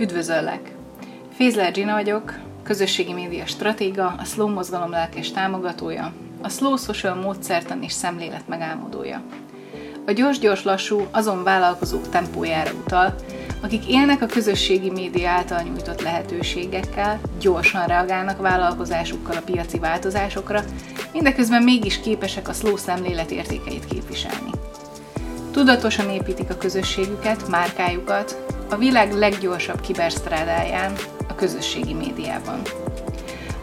Üdvözöllek! Fézler Gina vagyok, közösségi média stratéga, a Slow mozgalom lelkes támogatója, a Slow Social módszertan és szemlélet megálmodója. A gyors-gyors lassú azon vállalkozók tempójára utal, akik élnek a közösségi média által nyújtott lehetőségekkel, gyorsan reagálnak vállalkozásukkal a piaci változásokra, mindeközben mégis képesek a slow szemlélet értékeit képviselni. Tudatosan építik a közösségüket, márkájukat, a világ leggyorsabb kibersztrádáján, a közösségi médiában.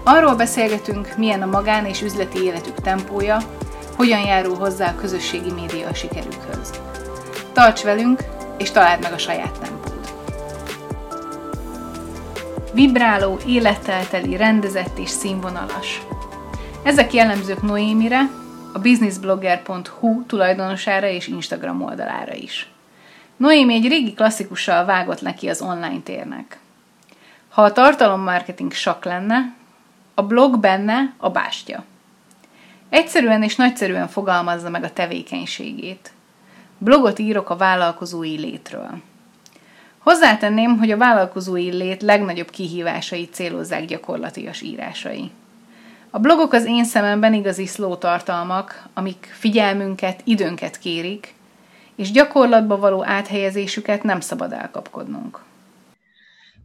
Arról beszélgetünk, milyen a magán és üzleti életük tempója, hogyan járul hozzá a közösségi média a sikerükhöz. Tarts velünk, és találd meg a saját tempót. Vibráló, élettel teli, rendezett és színvonalas. Ezek jellemzők Noémire, a businessblogger.hu tulajdonosára és Instagram oldalára is. Noémi egy régi klasszikussal vágott neki az online térnek. Ha a tartalommarketing sak lenne, a blog benne a bástya. Egyszerűen és nagyszerűen fogalmazza meg a tevékenységét. Blogot írok a vállalkozói létről. Hozzátenném, hogy a vállalkozói lét legnagyobb kihívásai célozzák gyakorlatias írásai. A blogok az én szememben igazi slow tartalmak, amik figyelmünket, időnket kérik, és gyakorlatba való áthelyezésüket nem szabad elkapkodnunk.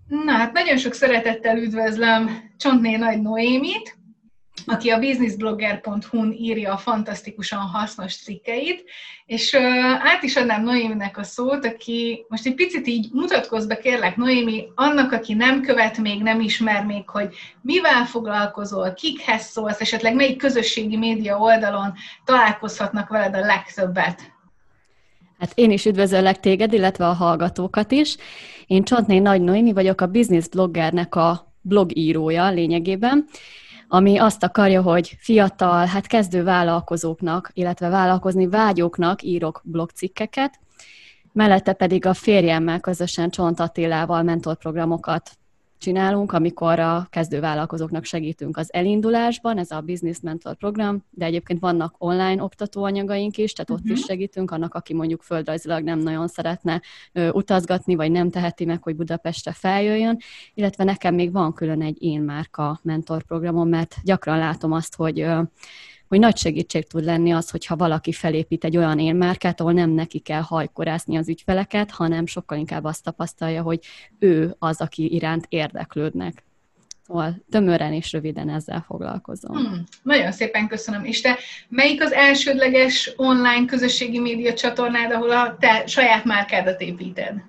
Na hát nagyon sok szeretettel üdvözlöm Csontné Nagy Noémit, aki a businessblogger.hu-n írja a fantasztikusan hasznos cikkeit, és át is adnám Noéminek a szót, aki most egy picit így mutatkozz be, kérlek, Noémi, annak, aki nem követ még, nem ismer még, hogy mivel foglalkozol, kikhez szólsz, esetleg melyik közösségi média oldalon találkozhatnak veled a legtöbbet. Hát én is üdvözöllek téged, illetve a hallgatókat is. Én Csontné Nagy Noémi vagyok, a Business Bloggernek a blogírója lényegében, ami azt akarja, hogy fiatal, hát kezdő vállalkozóknak, illetve vállalkozni vágyóknak írok blogcikkeket, mellette pedig a férjemmel közösen Csont Attilával mentorprogramokat csinálunk, amikor a kezdővállalkozóknak segítünk az elindulásban, ez a Business Mentor program, de egyébként vannak online oktatóanyagaink is, tehát uh-huh. ott is mhm. segítünk annak, aki mondjuk földrajzilag nem nagyon szeretne ö, utazgatni, vagy nem teheti meg, hogy Budapestre feljöjjön, illetve nekem még van külön egy én márka mentor programom, mert gyakran látom azt, hogy ö, hogy nagy segítség tud lenni az, hogyha valaki felépít egy olyan élmárkát, ahol nem neki kell hajkorászni az ügyfeleket, hanem sokkal inkább azt tapasztalja, hogy ő az, aki iránt érdeklődnek. Szóval tömören és röviden ezzel foglalkozom. Hmm, nagyon szépen köszönöm. És te melyik az elsődleges online közösségi média csatornád, ahol a te saját márkádat építed?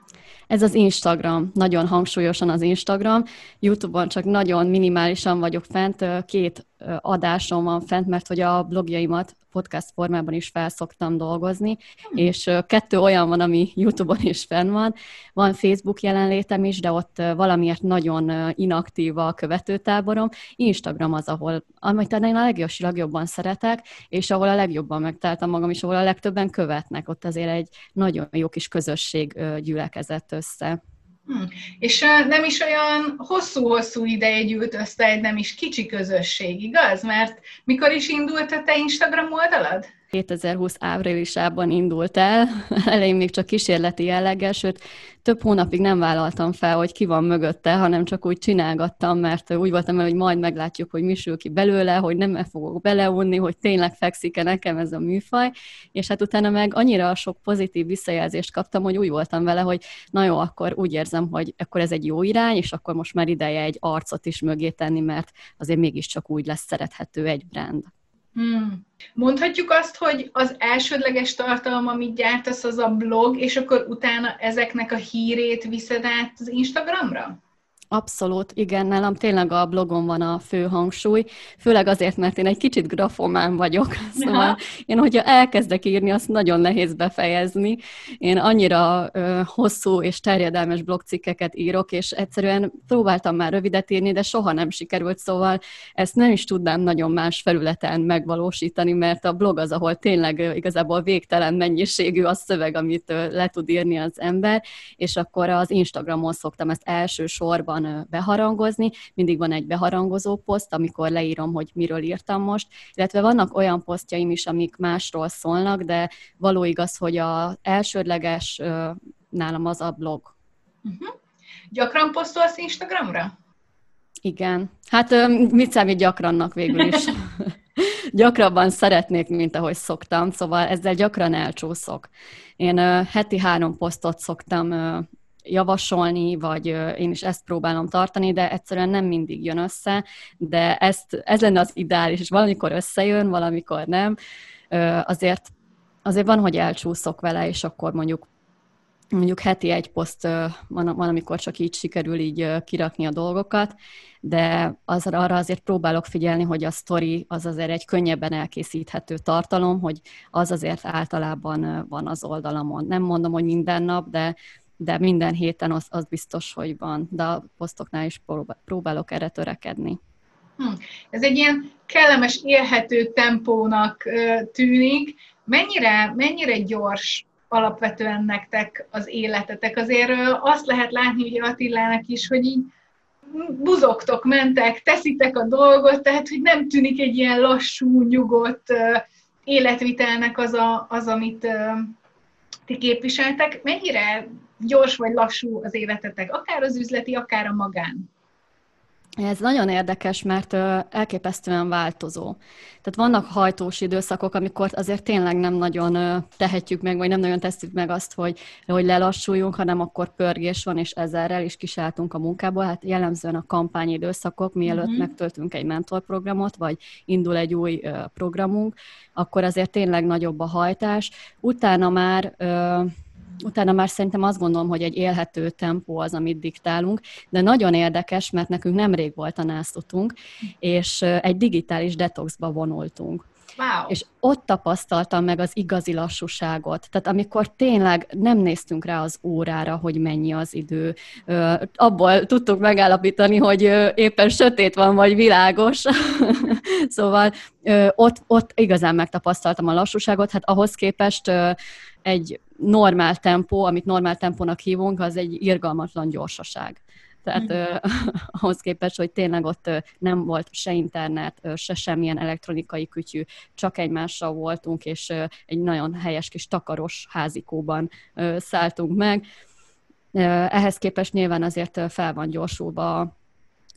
Ez az Instagram, nagyon hangsúlyosan az Instagram. YouTube-on csak nagyon minimálisan vagyok fent, két adásom van fent, mert hogy a blogjaimat podcast formában is felszoktam dolgozni, hmm. és kettő olyan van, ami YouTube-on is fenn van. Van Facebook jelenlétem is, de ott valamiért nagyon inaktív a követőtáborom. Instagram az, ahol, amit én a legjobban szeretek, és ahol a legjobban megtaláltam magam, és ahol a legtöbben követnek. Ott azért egy nagyon jó kis közösség gyülekezett össze. Hmm. És nem is olyan hosszú-hosszú ideje gyűlt össze egy nem is kicsi közösség, igaz? Mert mikor is indult a te Instagram oldalad? 2020 áprilisában indult el, elején még csak kísérleti jelleggel, sőt, több hónapig nem vállaltam fel, hogy ki van mögötte, hanem csak úgy csinálgattam, mert úgy voltam el, hogy majd meglátjuk, hogy mi sül ki belőle, hogy nem -e fogok beleunni, hogy tényleg fekszik-e nekem ez a műfaj, és hát utána meg annyira sok pozitív visszajelzést kaptam, hogy úgy voltam vele, hogy na jó, akkor úgy érzem, hogy akkor ez egy jó irány, és akkor most már ideje egy arcot is mögé tenni, mert azért mégiscsak úgy lesz szerethető egy brand. Hmm. Mondhatjuk azt, hogy az elsődleges tartalom, amit gyártasz, az a blog, és akkor utána ezeknek a hírét viszed át az Instagramra? Abszolút, igen, nálam tényleg a blogon van a fő hangsúly, főleg azért, mert én egy kicsit grafomán vagyok, szóval Aha. én, hogyha elkezdek írni, azt nagyon nehéz befejezni. Én annyira ö, hosszú és terjedelmes blogcikkeket írok, és egyszerűen próbáltam már rövidet írni, de soha nem sikerült, szóval ezt nem is tudnám nagyon más felületen megvalósítani, mert a blog az, ahol tényleg ö, igazából végtelen mennyiségű a szöveg, amit ö, le tud írni az ember, és akkor az Instagramon szoktam ezt elsősorban van beharangozni, mindig van egy beharangozó poszt, amikor leírom, hogy miről írtam most, illetve vannak olyan posztjaim is, amik másról szólnak, de való igaz, hogy a elsődleges nálam az a blog. Uh-huh. Gyakran posztolsz Instagramra? Igen. Hát mit számít gyakrannak végül is? Gyakrabban szeretnék, mint ahogy szoktam, szóval ezzel gyakran elcsúszok. Én heti három posztot szoktam javasolni, vagy én is ezt próbálom tartani, de egyszerűen nem mindig jön össze, de ezt, ez lenne az ideális, és valamikor összejön, valamikor nem. Azért, azért van, hogy elcsúszok vele, és akkor mondjuk mondjuk heti egy poszt van, amikor csak így sikerül így kirakni a dolgokat, de az, arra azért próbálok figyelni, hogy a sztori az azért egy könnyebben elkészíthető tartalom, hogy az azért általában van az oldalamon. Nem mondom, hogy minden nap, de de minden héten az, az biztos, hogy van, de a posztoknál is próbálok erre törekedni. Hm. Ez egy ilyen kellemes, élhető tempónak tűnik. Mennyire, mennyire gyors alapvetően nektek az életetek? Azért azt lehet látni ugye Attilának is, hogy így buzogtok, mentek, teszitek a dolgot, tehát hogy nem tűnik egy ilyen lassú, nyugodt életvitelnek az, a, az amit ti képviseltek. Mennyire gyors vagy lassú az életetek, akár az üzleti, akár a magán? Ez nagyon érdekes, mert elképesztően változó. Tehát vannak hajtós időszakok, amikor azért tényleg nem nagyon tehetjük meg, vagy nem nagyon tesszük meg azt, hogy, hogy lelassuljunk, hanem akkor pörgés van, és ezerrel is kisálltunk a munkából. Hát jellemzően a kampányidőszakok, mielőtt uh-huh. megtöltünk egy mentorprogramot, vagy indul egy új programunk, akkor azért tényleg nagyobb a hajtás. Utána már utána már szerintem azt gondolom, hogy egy élhető tempó az, amit diktálunk, de nagyon érdekes, mert nekünk nemrég volt a násztutunk, és egy digitális detoxba vonultunk. Wow. És ott tapasztaltam meg az igazi lassúságot. Tehát amikor tényleg nem néztünk rá az órára, hogy mennyi az idő, abból tudtuk megállapítani, hogy éppen sötét van, vagy világos. szóval ott, ott igazán megtapasztaltam a lassúságot, hát ahhoz képest egy normál tempó, amit normál tempónak hívunk, az egy irgalmatlan gyorsaság. Tehát mm. ahhoz képest, hogy tényleg ott nem volt se internet, se semmilyen elektronikai kütyű, csak egymással voltunk, és egy nagyon helyes kis takaros házikóban szálltunk meg. Ehhez képest nyilván azért fel van gyorsulva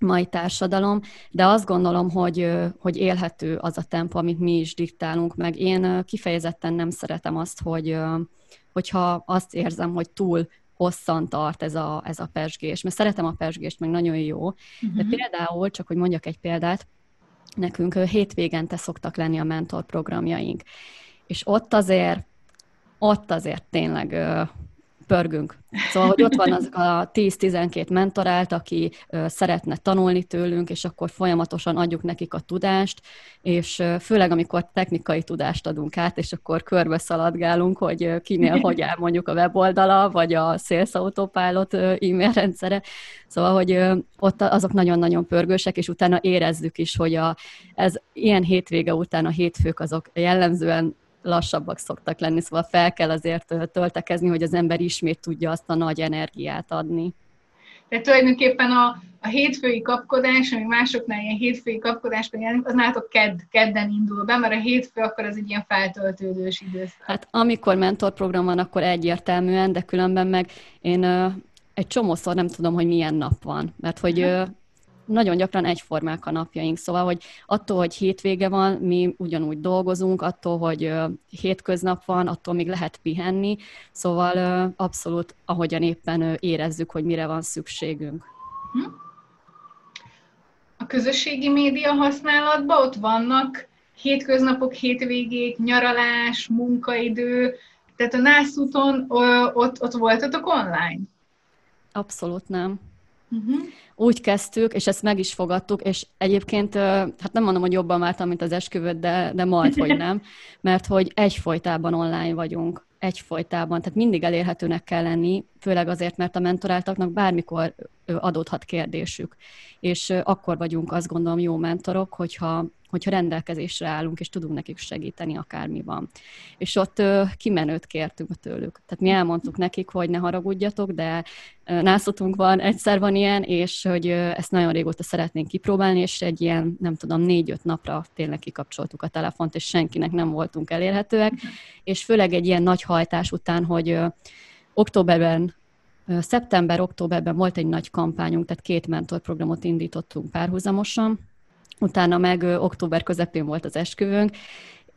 mai társadalom, de azt gondolom, hogy, hogy élhető az a tempó, amit mi is diktálunk meg. Én kifejezetten nem szeretem azt, hogy hogyha azt érzem, hogy túl hosszan tart ez a, ez a pesgés, mert szeretem a pesgést, meg nagyon jó, de mhm. például, csak hogy mondjak egy példát, nekünk hétvégente szoktak lenni a mentor programjaink, és ott azért, ott azért tényleg pörgünk. Szóval, hogy ott van az a 10-12 mentorált, aki szeretne tanulni tőlünk, és akkor folyamatosan adjuk nekik a tudást, és főleg amikor technikai tudást adunk át, és akkor körbe szaladgálunk, hogy kinél hogy áll mondjuk a weboldala, vagy a Sales Autopilot e-mail rendszere. Szóval, hogy ott azok nagyon-nagyon pörgősek, és utána érezzük is, hogy a, ez ilyen hétvége után a hétfők azok jellemzően lassabbak szoktak lenni, szóval fel kell azért töltekezni, hogy az ember ismét tudja azt a nagy energiát adni. Tehát tulajdonképpen a, a hétfői kapkodás, ami másoknál ilyen hétfői jelenik, az nálatok kedd, kedden indul be, mert a hétfő akkor az egy ilyen feltöltődős időszak. Hát amikor mentorprogram van, akkor egyértelműen, de különben meg én ö, egy csomószor nem tudom, hogy milyen nap van, mert hogy ö, nagyon gyakran egyformák a napjaink, szóval, hogy attól, hogy hétvége van, mi ugyanúgy dolgozunk, attól, hogy hétköznap van, attól még lehet pihenni, szóval abszolút ahogyan éppen érezzük, hogy mire van szükségünk. A közösségi média használatban ott vannak hétköznapok, hétvégék, nyaralás, munkaidő, tehát a nászúton ott, ott voltatok online? Abszolút nem. Uh-huh. Úgy kezdtük, és ezt meg is fogadtuk, és egyébként, hát nem mondom, hogy jobban vártam, mint az esküvőt, de, de majd, hogy nem, mert hogy egyfolytában online vagyunk. Egyfolytában, tehát mindig elérhetőnek kell lenni, főleg azért, mert a mentoráltaknak bármikor adódhat kérdésük. És akkor vagyunk azt gondolom jó mentorok, hogyha hogyha rendelkezésre állunk, és tudunk nekik segíteni, akármi van. És ott kimenőt kértünk tőlük. Tehát mi elmondtuk nekik, hogy ne haragudjatok, de nászotunk van, egyszer van ilyen, és hogy ezt nagyon régóta szeretnénk kipróbálni, és egy ilyen, nem tudom, négy-öt napra tényleg kikapcsoltuk a telefont, és senkinek nem voltunk elérhetőek, és főleg egy ilyen nagy hajtás után, hogy októberben Szeptember-októberben volt egy nagy kampányunk, tehát két mentorprogramot indítottunk párhuzamosan, utána meg október közepén volt az esküvőnk,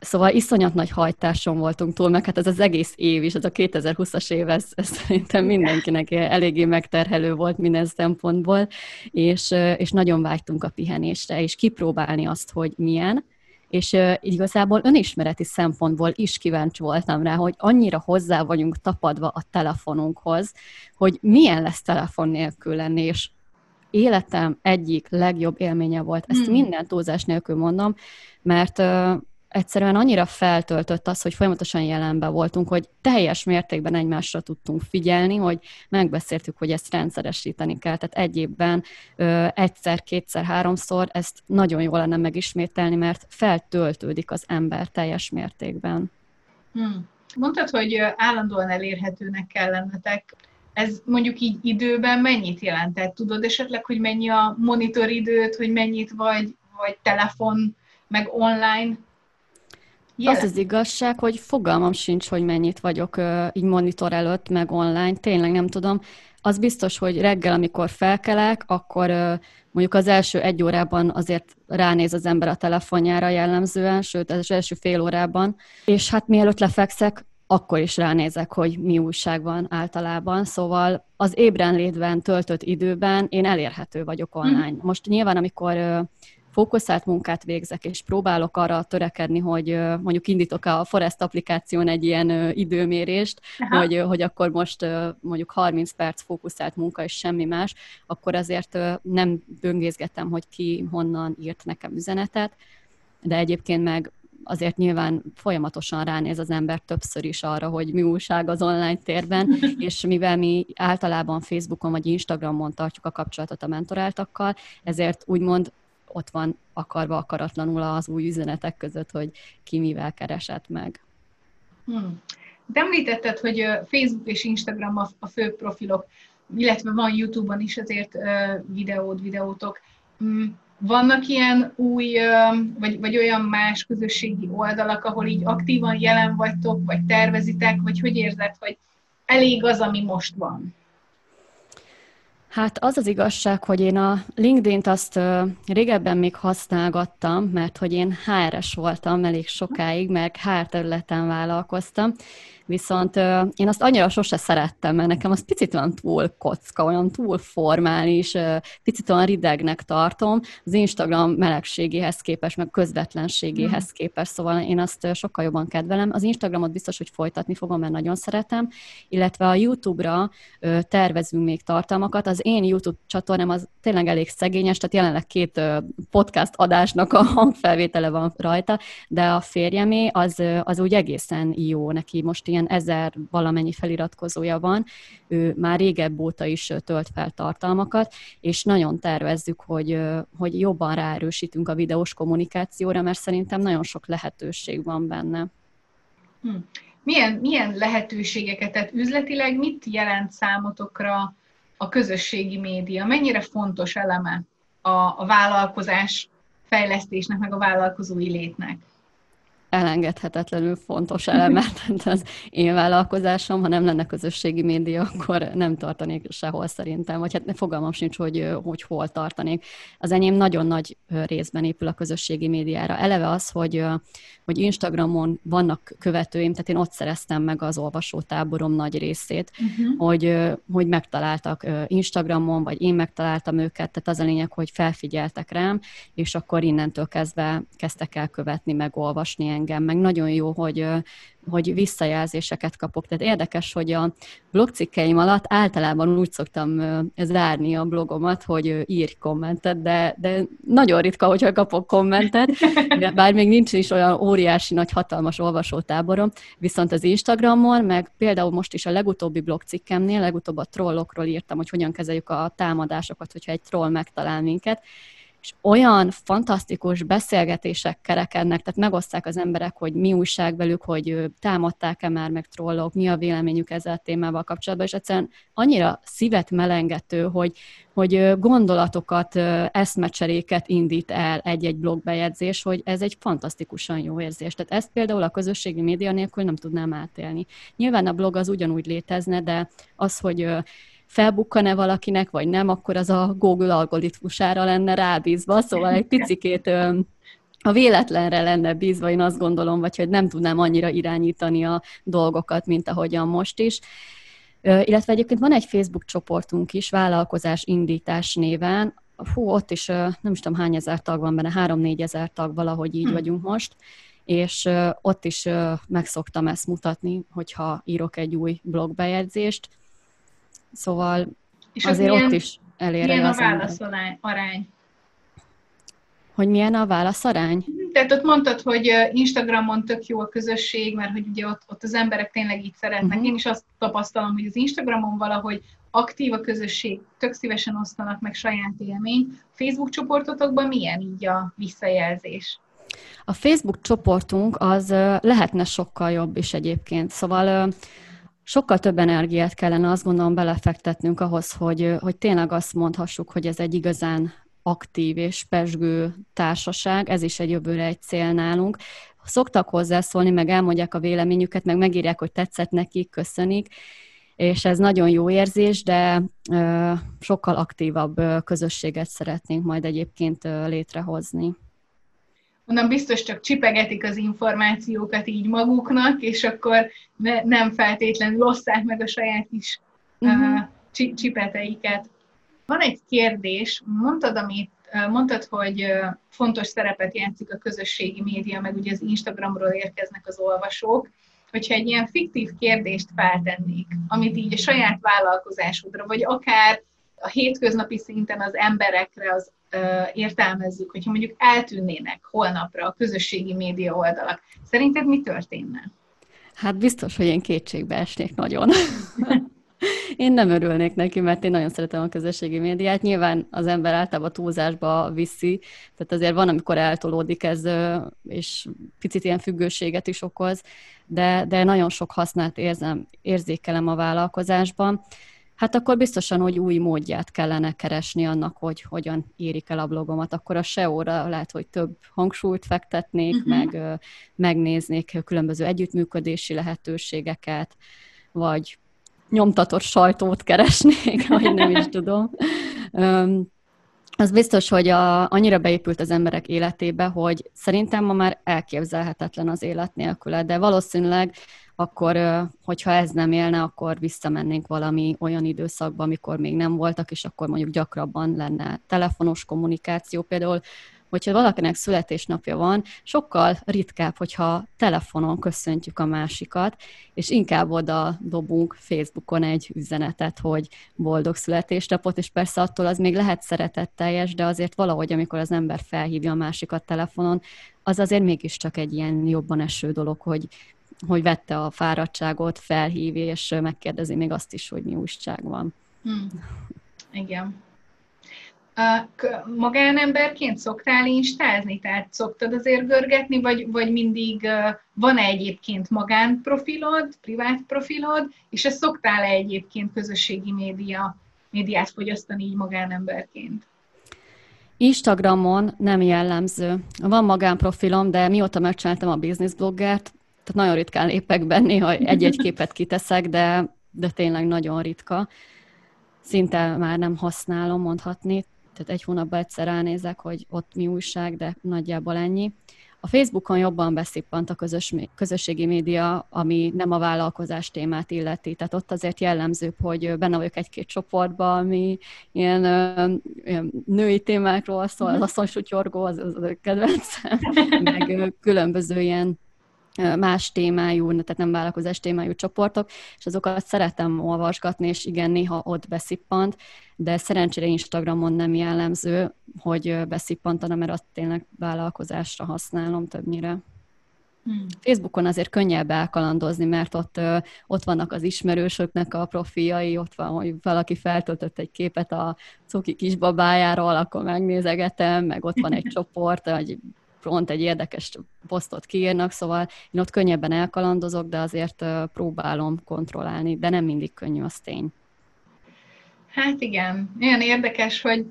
Szóval iszonyat nagy hajtáson voltunk túl, meg hát ez az egész év is, ez a 2020-as év, ez, ez szerintem mindenkinek eléggé megterhelő volt minden szempontból, és, és nagyon vágytunk a pihenésre, és kipróbálni azt, hogy milyen, és uh, igazából önismereti szempontból is kíváncsi voltam rá, hogy annyira hozzá vagyunk tapadva a telefonunkhoz, hogy milyen lesz telefon nélkül lenni, és életem egyik legjobb élménye volt. Ezt hmm. minden túlzás nélkül mondom, mert uh, egyszerűen annyira feltöltött az, hogy folyamatosan jelenben voltunk, hogy teljes mértékben egymásra tudtunk figyelni, hogy megbeszéltük, hogy ezt rendszeresíteni kell. Tehát egy évben ö, egyszer, kétszer, háromszor ezt nagyon jó lenne megismételni, mert feltöltődik az ember teljes mértékben. Hmm. Mondtad, hogy állandóan elérhetőnek kell lennetek. Ez mondjuk így időben mennyit jelentett? Tudod esetleg, hogy mennyi a monitoridőt, hogy mennyit vagy, vagy telefon, meg online? Jelen. Az az igazság, hogy fogalmam sincs, hogy mennyit vagyok uh, így monitor előtt, meg online, tényleg nem tudom. Az biztos, hogy reggel, amikor felkelek, akkor uh, mondjuk az első egy órában azért ránéz az ember a telefonjára jellemzően, sőt, az első fél órában, és hát mielőtt lefekszek, akkor is ránézek, hogy mi újság van általában. Szóval az ébrenlétben töltött időben én elérhető vagyok online. Mm. Most nyilván, amikor fókuszált munkát végzek, és próbálok arra törekedni, hogy mondjuk indítok a Forest applikáción egy ilyen időmérést, hogy, hogy akkor most mondjuk 30 perc fókuszált munka és semmi más, akkor azért nem böngészgetem, hogy ki honnan írt nekem üzenetet, de egyébként meg azért nyilván folyamatosan ránéz az ember többször is arra, hogy mi újság az online térben, és mivel mi általában Facebookon vagy Instagramon tartjuk a kapcsolatot a mentoráltakkal, ezért úgymond ott van akarva akaratlanul az új üzenetek között, hogy ki mivel keresett meg. Hmm. De említetted, hogy Facebook és Instagram a, a fő profilok, illetve van YouTube-on is azért videód, videótok. Hmm. Vannak ilyen új, vagy, vagy olyan más közösségi oldalak, ahol így aktívan jelen vagytok, vagy tervezitek, vagy hogy érzed, hogy elég az, ami most van? Hát az az igazság, hogy én a LinkedIn-t azt régebben még használgattam, mert hogy én HR-es voltam elég sokáig, meg HR területen vállalkoztam, Viszont uh, én azt annyira sose szerettem, mert nekem az picit olyan túl kocka, olyan túl formális, uh, picit olyan ridegnek tartom, az Instagram melegségéhez képest, meg közvetlenségéhez mm. képest, szóval én azt sokkal jobban kedvelem. Az Instagramot biztos, hogy folytatni fogom, mert nagyon szeretem, illetve a YouTube-ra uh, tervezünk még tartalmakat. Az én YouTube csatornám az tényleg elég szegényes, tehát jelenleg két uh, podcast adásnak a hangfelvétele van rajta, de a férjemé az, az úgy egészen jó neki most ilyen ilyen ezer valamennyi feliratkozója van, ő már régebb óta is tölt fel tartalmakat, és nagyon tervezzük, hogy, hogy jobban ráerősítünk a videós kommunikációra, mert szerintem nagyon sok lehetőség van benne. Hm. Milyen, milyen lehetőségeket, tehát üzletileg mit jelent számotokra a közösségi média? Mennyire fontos eleme a, a vállalkozás fejlesztésnek, meg a vállalkozói létnek? Elengedhetetlenül fontos elemet az én vállalkozásom. Ha nem lenne közösségi média, akkor nem tartanék sehol szerintem, vagy hát fogalmam sincs, hogy, hogy hol tartanék. Az enyém nagyon nagy részben épül a közösségi médiára. Eleve az, hogy, hogy Instagramon vannak követőim, tehát én ott szereztem meg az olvasótáborom nagy részét, uh-huh. hogy, hogy megtaláltak Instagramon, vagy én megtaláltam őket, tehát az a lényeg, hogy felfigyeltek rám, és akkor innentől kezdve kezdtek el követni, meg olvasni engem, meg nagyon jó, hogy, hogy visszajelzéseket kapok. Tehát érdekes, hogy a blogcikkeim alatt általában úgy szoktam zárni a blogomat, hogy írj kommentet, de, de nagyon ritka, hogyha kapok kommentet, bár még nincs is olyan óriási, nagy, hatalmas olvasótáborom, viszont az Instagramon, meg például most is a legutóbbi blogcikkemnél, legutóbb a trollokról írtam, hogy hogyan kezeljük a támadásokat, hogyha egy troll megtalál minket, és olyan fantasztikus beszélgetések kerekednek, tehát megosztják az emberek, hogy mi újság velük, hogy támadták-e már meg trollok, mi a véleményük ezzel a témával kapcsolatban, és egyszerűen annyira szívet melengető, hogy, hogy gondolatokat, eszmecseréket indít el egy-egy blogbejegyzés, hogy ez egy fantasztikusan jó érzés. Tehát ezt például a közösségi média nélkül nem tudnám átélni. Nyilván a blog az ugyanúgy létezne, de az, hogy felbukkan-e valakinek, vagy nem, akkor az a Google algoritmusára lenne rábízva, szóval egy picikét a véletlenre lenne bízva, én azt gondolom, vagy hogy nem tudnám annyira irányítani a dolgokat, mint ahogyan most is. Illetve egyébként van egy Facebook csoportunk is, vállalkozás indítás néven, hú, ott is nem is tudom hány ezer tag van benne, három-négy ezer tag, valahogy így hm. vagyunk most, és ott is meg szoktam ezt mutatni, hogyha írok egy új blogbejegyzést. Szóval és azért milyen, ott is elér milyen a válaszarány? Arány? Hogy milyen a válaszarány? Tehát ott mondtad, hogy Instagramon tök jó a közösség, mert hogy ugye ott, ott az emberek tényleg így szeretnek. Uh-huh. Én is azt tapasztalom, hogy az Instagramon valahogy aktív a közösség, tök szívesen osztanak meg saját élményt. Facebook csoportotokban milyen így a visszajelzés? A Facebook csoportunk az lehetne sokkal jobb is egyébként. Szóval sokkal több energiát kellene azt gondolom belefektetnünk ahhoz, hogy, hogy tényleg azt mondhassuk, hogy ez egy igazán aktív és pesgő társaság, ez is egy jövőre egy cél nálunk. Szoktak hozzászólni, meg elmondják a véleményüket, meg megírják, hogy tetszett nekik, köszönik, és ez nagyon jó érzés, de sokkal aktívabb közösséget szeretnénk majd egyébként létrehozni. Mondom, biztos csak csipegetik az információkat így maguknak, és akkor ne, nem feltétlenül osszák meg a saját kis uh-huh. uh, csipeteiket. Van egy kérdés, mondtad, amit Mondtad, hogy fontos szerepet játszik a közösségi média, meg ugye az Instagramról érkeznek az olvasók. Hogyha egy ilyen fiktív kérdést feltennék, amit így a saját vállalkozásodra, vagy akár a hétköznapi szinten az emberekre az értelmezzük, hogyha mondjuk eltűnnének holnapra a közösségi média oldalak, szerinted mi történne? Hát biztos, hogy én kétségbe esnék nagyon. Én nem örülnék neki, mert én nagyon szeretem a közösségi médiát. Nyilván az ember általában túlzásba viszi, tehát azért van, amikor eltolódik ez, és picit ilyen függőséget is okoz, de, de nagyon sok hasznát érzem, érzékelem a vállalkozásban. Hát akkor biztosan, hogy új módját kellene keresni annak, hogy hogyan érik el a blogomat. Akkor a SEO-ra lehet, hogy több hangsúlyt fektetnék, uh-huh. meg megnéznék különböző együttműködési lehetőségeket, vagy nyomtatott sajtót keresnék, vagy nem is tudom. Az biztos, hogy a, annyira beépült az emberek életébe, hogy szerintem ma már elképzelhetetlen az élet nélküle, de valószínűleg akkor, hogyha ez nem élne, akkor visszamennénk valami olyan időszakba, amikor még nem voltak, és akkor mondjuk gyakrabban lenne telefonos kommunikáció. Például hogyha valakinek születésnapja van, sokkal ritkább, hogyha telefonon köszöntjük a másikat, és inkább oda dobunk Facebookon egy üzenetet, hogy boldog születésnapot, és persze attól az még lehet szeretetteljes, de azért valahogy, amikor az ember felhívja a másikat telefonon, az azért mégiscsak egy ilyen jobban eső dolog, hogy hogy vette a fáradtságot, felhív, és megkérdezi még azt is, hogy mi újság van. Hmm. Igen magánemberként szoktál instázni? Tehát szoktad azért görgetni, vagy, vagy mindig van-e egyébként magánprofilod, privát profilod, és ezt szoktál-e egyébként közösségi média, médiát fogyasztani így magánemberként? Instagramon nem jellemző. Van magánprofilom, de mióta megcsináltam a business bloggert, tehát nagyon ritkán lépek be, néha egy-egy képet kiteszek, de, de tényleg nagyon ritka. Szinte már nem használom, mondhatni tehát egy hónapban egyszer ránézek, hogy ott mi újság, de nagyjából ennyi. A Facebookon jobban beszippant a közös, közösségi média, ami nem a vállalkozás témát illeti. Tehát ott azért jellemzőbb, hogy benne vagyok egy-két csoportban, ami ilyen, ilyen női témákról szól, az asszonysutyorgó, az, az a kedvencem, meg különböző ilyen más témájú, tehát nem vállalkozás témájú csoportok, és azokat szeretem olvasgatni, és igen, néha ott beszippant, de szerencsére Instagramon nem jellemző, hogy beszippantanom, mert azt tényleg vállalkozásra használom többnyire. Hmm. Facebookon azért könnyebb elkalandozni, mert ott, ott vannak az ismerősöknek a profiai, ott van, hogy valaki feltöltött egy képet a cuki kisbabájáról, akkor megnézegetem, meg ott van egy csoport, egy pont egy érdekes posztot kiírnak, szóval én ott könnyebben elkalandozok, de azért próbálom kontrollálni, de nem mindig könnyű, az tény. Hát igen, olyan érdekes, hogy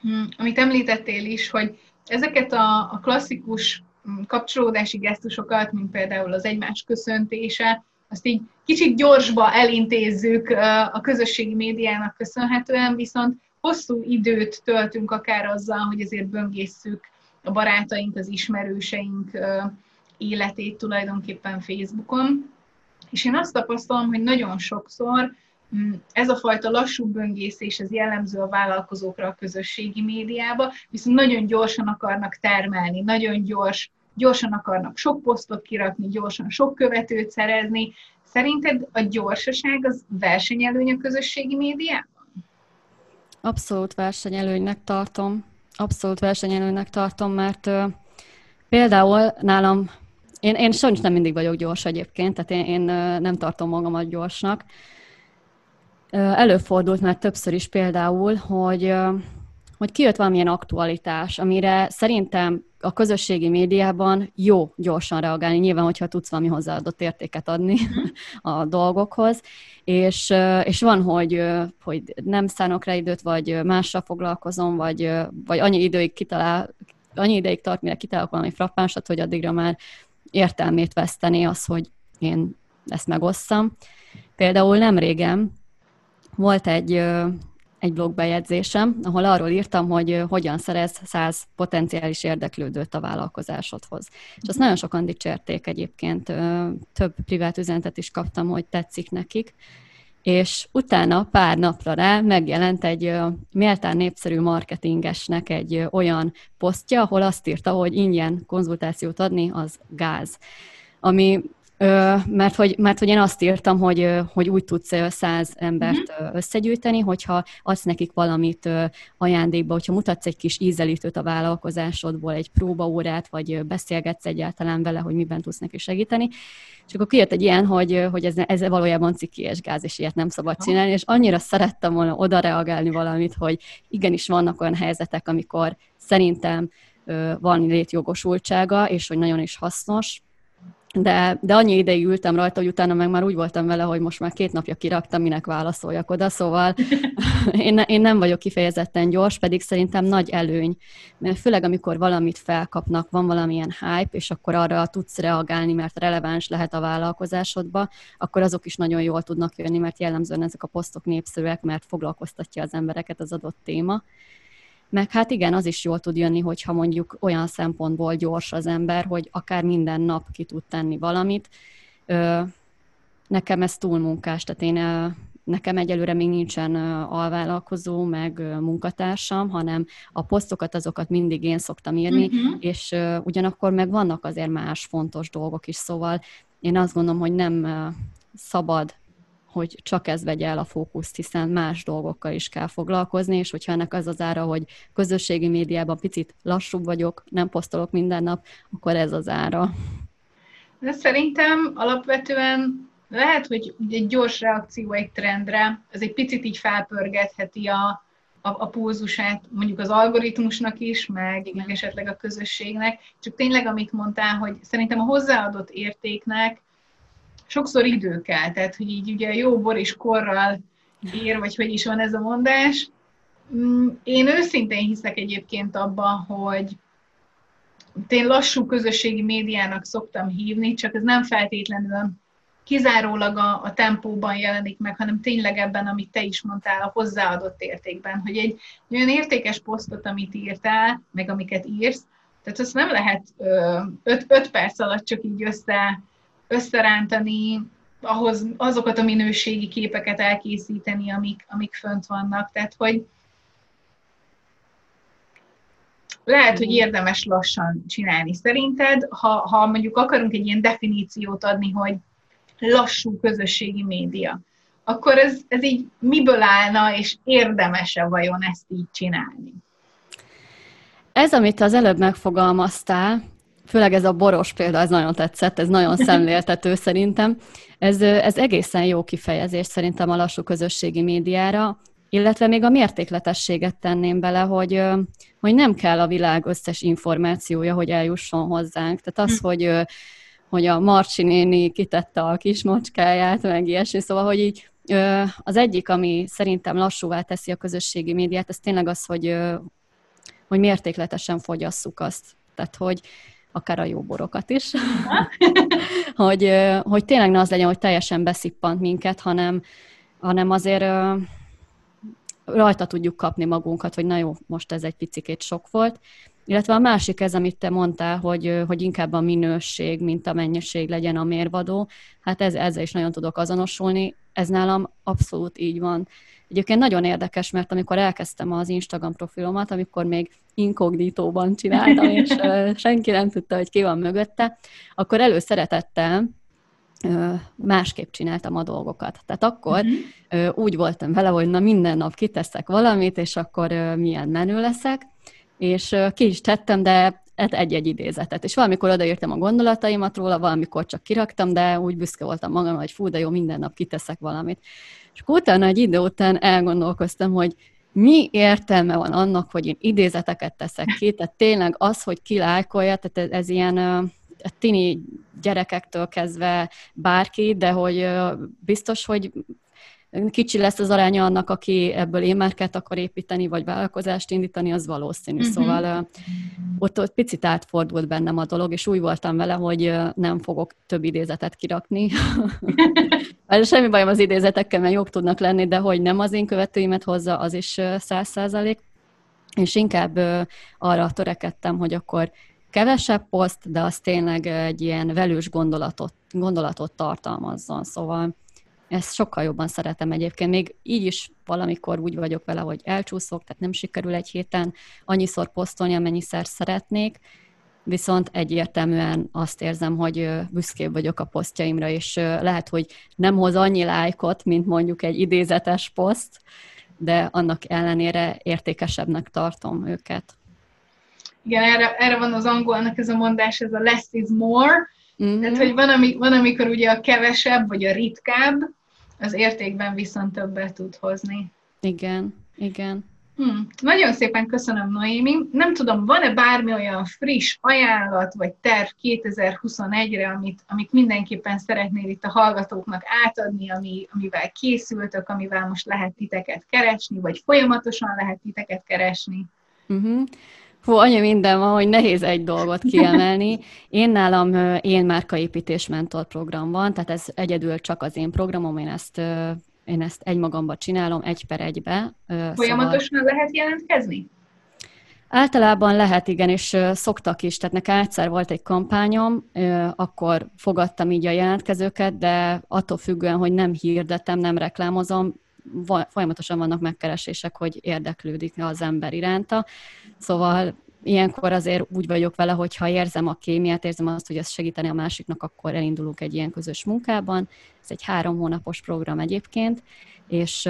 hm, amit említettél is, hogy ezeket a, a klasszikus hm, kapcsolódási gesztusokat, mint például az egymás köszöntése, azt így kicsit gyorsba elintézzük a közösségi médiának köszönhetően, viszont hosszú időt töltünk akár azzal, hogy azért böngészszük a barátaink, az ismerőseink életét tulajdonképpen Facebookon. És én azt tapasztalom, hogy nagyon sokszor mm, ez a fajta lassú böngészés, ez jellemző a vállalkozókra a közösségi médiába, viszont nagyon gyorsan akarnak termelni, nagyon gyors, gyorsan akarnak sok posztot kirakni, gyorsan sok követőt szerezni. Szerinted a gyorsaság az versenyelőny a közösségi médiában? Abszolút versenyelőnynek tartom. Abszolút versenyelőnynek tartom, mert uh, például nálam én, én sajnos nem mindig vagyok gyors egyébként, tehát én, én nem tartom magamat gyorsnak. Előfordult már többször is például, hogy, hogy kijött valamilyen aktualitás, amire szerintem a közösségi médiában jó gyorsan reagálni, nyilván, hogyha tudsz valami hozzáadott értéket adni a dolgokhoz, és, és van, hogy, hogy nem szánok rá időt, vagy mással foglalkozom, vagy, vagy annyi időig kitalál, annyi ideig tart, mire kitalálok valami frappánsat, hogy addigra már értelmét veszteni az, hogy én ezt megosszam. Például nem régen volt egy, egy blogbejegyzésem, ahol arról írtam, hogy hogyan szerez száz potenciális érdeklődőt a vállalkozásodhoz. És azt nagyon sokan dicsérték egyébként, több privát üzenetet is kaptam, hogy tetszik nekik, és utána pár napra rá megjelent egy méltán népszerű marketingesnek egy olyan posztja, ahol azt írta, hogy ingyen konzultációt adni az gáz. Ami mert hogy, mert hogy én azt írtam, hogy, hogy úgy tudsz száz embert uh-huh. összegyűjteni, hogyha adsz nekik valamit ajándékba, hogyha mutatsz egy kis ízelítőt a vállalkozásodból, egy próbaórát, vagy beszélgetsz egyáltalán vele, hogy miben tudsz neki segíteni. És akkor kijött egy ilyen, hogy, hogy ez, ez valójában ciki és gáz, és ilyet nem szabad csinálni, és annyira szerettem volna oda reagálni valamit, hogy igenis vannak olyan helyzetek, amikor szerintem van létjogosultsága, és hogy nagyon is hasznos, de, de annyi ideig ültem rajta, hogy utána meg már úgy voltam vele, hogy most már két napja kiraktam, minek válaszoljak oda, szóval én, én nem vagyok kifejezetten gyors, pedig szerintem nagy előny, mert főleg amikor valamit felkapnak, van valamilyen hype, és akkor arra tudsz reagálni, mert releváns lehet a vállalkozásodba, akkor azok is nagyon jól tudnak jönni, mert jellemzően ezek a posztok népszerűek, mert foglalkoztatja az embereket az adott téma. Meg hát igen, az is jól tud jönni, hogyha mondjuk olyan szempontból gyors az ember, hogy akár minden nap ki tud tenni valamit. Nekem ez túlmunkás, tehát én nekem egyelőre még nincsen alvállalkozó, meg munkatársam, hanem a posztokat, azokat mindig én szoktam írni, uh-huh. és ugyanakkor meg vannak azért más fontos dolgok is, szóval én azt gondolom, hogy nem szabad hogy csak ez vegye el a fókuszt, hiszen más dolgokkal is kell foglalkozni, és hogyha ennek az az ára, hogy közösségi médiában picit lassúbb vagyok, nem posztolok minden nap, akkor ez az ára. De szerintem alapvetően lehet, hogy egy gyors reakció egy trendre, ez egy picit így felpörgetheti a, a, a pulzusát mondjuk az algoritmusnak is, meg, esetleg a közösségnek. Csak tényleg, amit mondtál, hogy szerintem a hozzáadott értéknek sokszor idő kell, tehát hogy így ugye jó bor és korral ér, vagy hogy is van ez a mondás. Mm, én őszintén hiszek egyébként abban, hogy én lassú közösségi médiának szoktam hívni, csak ez nem feltétlenül kizárólag a, a tempóban jelenik meg, hanem tényleg ebben, amit te is mondtál, a hozzáadott értékben, hogy egy olyan értékes posztot, amit írtál, meg amiket írsz, tehát azt nem lehet ö, öt, öt perc alatt csak így össze összerántani, ahhoz azokat a minőségi képeket elkészíteni, amik, amik fönt vannak. Tehát, hogy lehet, hogy érdemes lassan csinálni. Szerinted, ha, ha mondjuk akarunk egy ilyen definíciót adni, hogy lassú közösségi média, akkor ez, ez így miből állna, és érdemese vajon ezt így csinálni? Ez, amit az előbb megfogalmaztál, főleg ez a boros példa, ez nagyon tetszett, ez nagyon szemléltető szerintem. Ez, ez egészen jó kifejezés szerintem a lassú közösségi médiára, illetve még a mértékletességet tenném bele, hogy, hogy nem kell a világ összes információja, hogy eljusson hozzánk. Tehát az, hm. hogy, hogy a Marcsi néni kitette a kis mocskáját, meg ilyesmi, szóval, hogy így az egyik, ami szerintem lassúvá teszi a közösségi médiát, ez tényleg az, hogy, hogy mértékletesen fogyasszuk azt. Tehát, hogy akár a jó borokat is, hogy, hogy tényleg ne az legyen, hogy teljesen beszippant minket, hanem, hanem azért rajta tudjuk kapni magunkat, hogy na jó, most ez egy picikét sok volt. Illetve a másik ez, amit te mondtál, hogy, hogy inkább a minőség, mint a mennyiség legyen a mérvadó. Hát ez, ezzel is nagyon tudok azonosulni. Ez nálam abszolút így van. Egyébként nagyon érdekes, mert amikor elkezdtem az Instagram profilomat, amikor még inkognitóban csináltam, és senki nem tudta, hogy ki van mögötte, akkor előszeretettel másképp csináltam a dolgokat. Tehát akkor uh-huh. úgy voltam vele, hogy na minden nap kiteszek valamit, és akkor milyen menő leszek, és ki is tettem, de hát egy-egy idézetet. És valamikor odaírtam a gondolataimat róla, valamikor csak kiraktam, de úgy büszke voltam magam, hogy fú, de jó, minden nap kiteszek valamit. És akkor utána egy idő után elgondolkoztam, hogy mi értelme van annak, hogy én idézeteket teszek ki, tehát tényleg az, hogy kilájkolja, tehát ez, ez ilyen tini gyerekektől kezdve bárki, de hogy biztos, hogy kicsi lesz az aránya annak, aki ebből émárkát akar építeni, vagy vállalkozást indítani, az valószínű. Uh-huh. Szóval ott, ott picit átfordult bennem a dolog, és úgy voltam vele, hogy nem fogok több idézetet kirakni. Semmi bajom az idézetekkel, mert jók tudnak lenni, de hogy nem az én követőimet hozza, az is száz százalék. És inkább arra törekedtem, hogy akkor kevesebb poszt, de az tényleg egy ilyen velős gondolatot, gondolatot tartalmazzon. Szóval ezt sokkal jobban szeretem egyébként. Még így is valamikor úgy vagyok vele, hogy elcsúszok, tehát nem sikerül egy héten annyiszor posztolni, amennyiszer szeretnék, viszont egyértelműen azt érzem, hogy büszkébb vagyok a posztjaimra, és lehet, hogy nem hoz annyi lájkot, mint mondjuk egy idézetes poszt, de annak ellenére értékesebbnek tartom őket. Igen, erre, erre van az angolnak ez a mondás, ez a less is more, mm-hmm. tehát, hogy van, ami, van, amikor ugye a kevesebb, vagy a ritkább, az értékben viszont többet tud hozni. Igen, igen. Hmm. Nagyon szépen köszönöm, Noémi. Nem tudom, van-e bármi olyan friss ajánlat vagy terv 2021-re, amit, amit mindenképpen szeretnél itt a hallgatóknak átadni, ami, amivel készültök, amivel most lehet titeket keresni, vagy folyamatosan lehet titeket keresni? Uh-huh. Hú, annyi minden van, hogy nehéz egy dolgot kiemelni. Én nálam én márkaépítés mentor program van, tehát ez egyedül csak az én programom, én ezt, én ezt egymagamba csinálom, egy per egybe. Folyamatosan szóval... lehet jelentkezni? Általában lehet, igen, és szoktak is. Tehát nekem egyszer volt egy kampányom, akkor fogadtam így a jelentkezőket, de attól függően, hogy nem hirdetem, nem reklámozom, folyamatosan vannak megkeresések, hogy érdeklődik az ember iránta. Szóval ilyenkor azért úgy vagyok vele, hogy ha érzem a kémiát, érzem azt, hogy ez segíteni a másiknak, akkor elindulunk egy ilyen közös munkában. Ez egy három hónapos program egyébként, és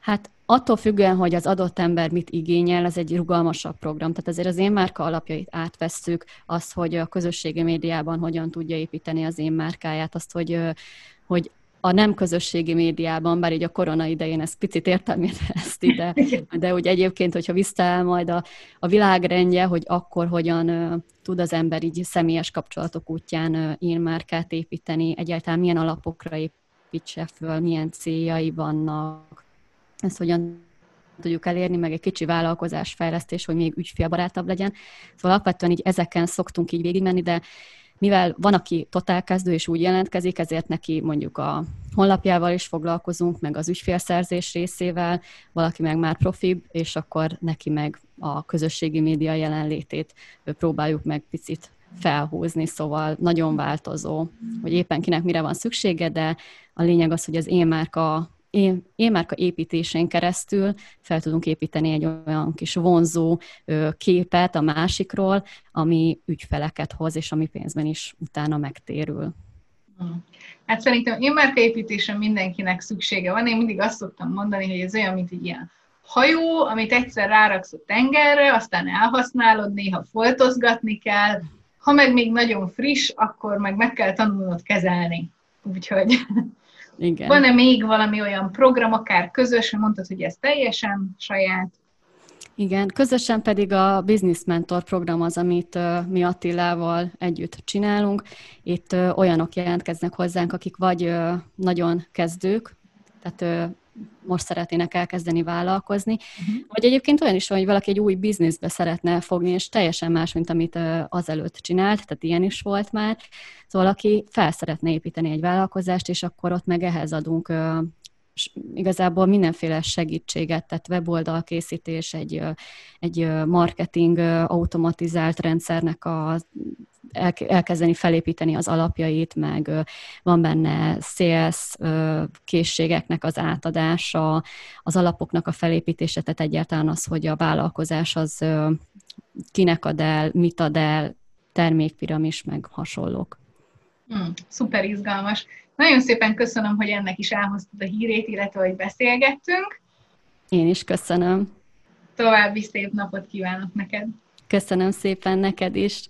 hát attól függően, hogy az adott ember mit igényel, ez egy rugalmasabb program. Tehát azért az én márka alapjait átvesszük, az, hogy a közösségi médiában hogyan tudja építeni az én márkáját, azt, hogy, hogy a nem közösségi médiában, bár így a korona idején ez picit értelmét ezt ide, de úgy egyébként, hogyha visszaáll majd a, a világrendje, hogy akkor hogyan uh, tud az ember így személyes kapcsolatok útján uh, én márkát építeni, egyáltalán milyen alapokra építse föl, milyen céljai vannak, ezt hogyan tudjuk elérni, meg egy kicsi vállalkozásfejlesztés, hogy még ügyfélbarátabb legyen. Szóval alapvetően így ezeken szoktunk így végigmenni, de mivel van, aki totálkezdő és úgy jelentkezik, ezért neki mondjuk a honlapjával is foglalkozunk, meg az ügyfélszerzés részével, valaki meg már profib, és akkor neki meg a közösségi média jelenlétét próbáljuk meg picit felhúzni, szóval nagyon változó, hogy éppen kinek mire van szüksége, de a lényeg az, hogy az én márka én, én márka építésén keresztül fel tudunk építeni egy olyan kis vonzó képet a másikról, ami ügyfeleket hoz, és ami pénzben is utána megtérül. Hát szerintem én építésen mindenkinek szüksége van. Én mindig azt szoktam mondani, hogy ez olyan, mint egy ilyen hajó, amit egyszer ráraksz a tengerre, aztán elhasználod, néha foltozgatni kell. Ha meg még nagyon friss, akkor meg meg kell tanulnod kezelni. Úgyhogy igen. Van-e még valami olyan program, akár közös, mondtad, hogy ez teljesen saját? Igen, közösen pedig a Business Mentor program az, amit mi Attilával együtt csinálunk. Itt olyanok jelentkeznek hozzánk, akik vagy nagyon kezdők, tehát most szeretnének elkezdeni vállalkozni. Uh-huh. Vagy egyébként olyan is van, hogy valaki egy új bizniszbe szeretne fogni, és teljesen más, mint amit azelőtt csinált, tehát ilyen is volt már. Szóval aki fel szeretne építeni egy vállalkozást, és akkor ott meg ehhez adunk igazából mindenféle segítséget, tehát weboldalkészítés, egy, egy marketing automatizált rendszernek a elkezdeni felépíteni az alapjait, meg van benne CS készségeknek az átadása, az alapoknak a felépítése, tehát egyáltalán az, hogy a vállalkozás az kinek ad el, mit ad el, termékpiramis, meg hasonlók. Hmm, szuper izgalmas. Nagyon szépen köszönöm, hogy ennek is elhoztad a hírét, illetve hogy beszélgettünk. Én is köszönöm. További szép napot kívánok neked. Köszönöm szépen neked is.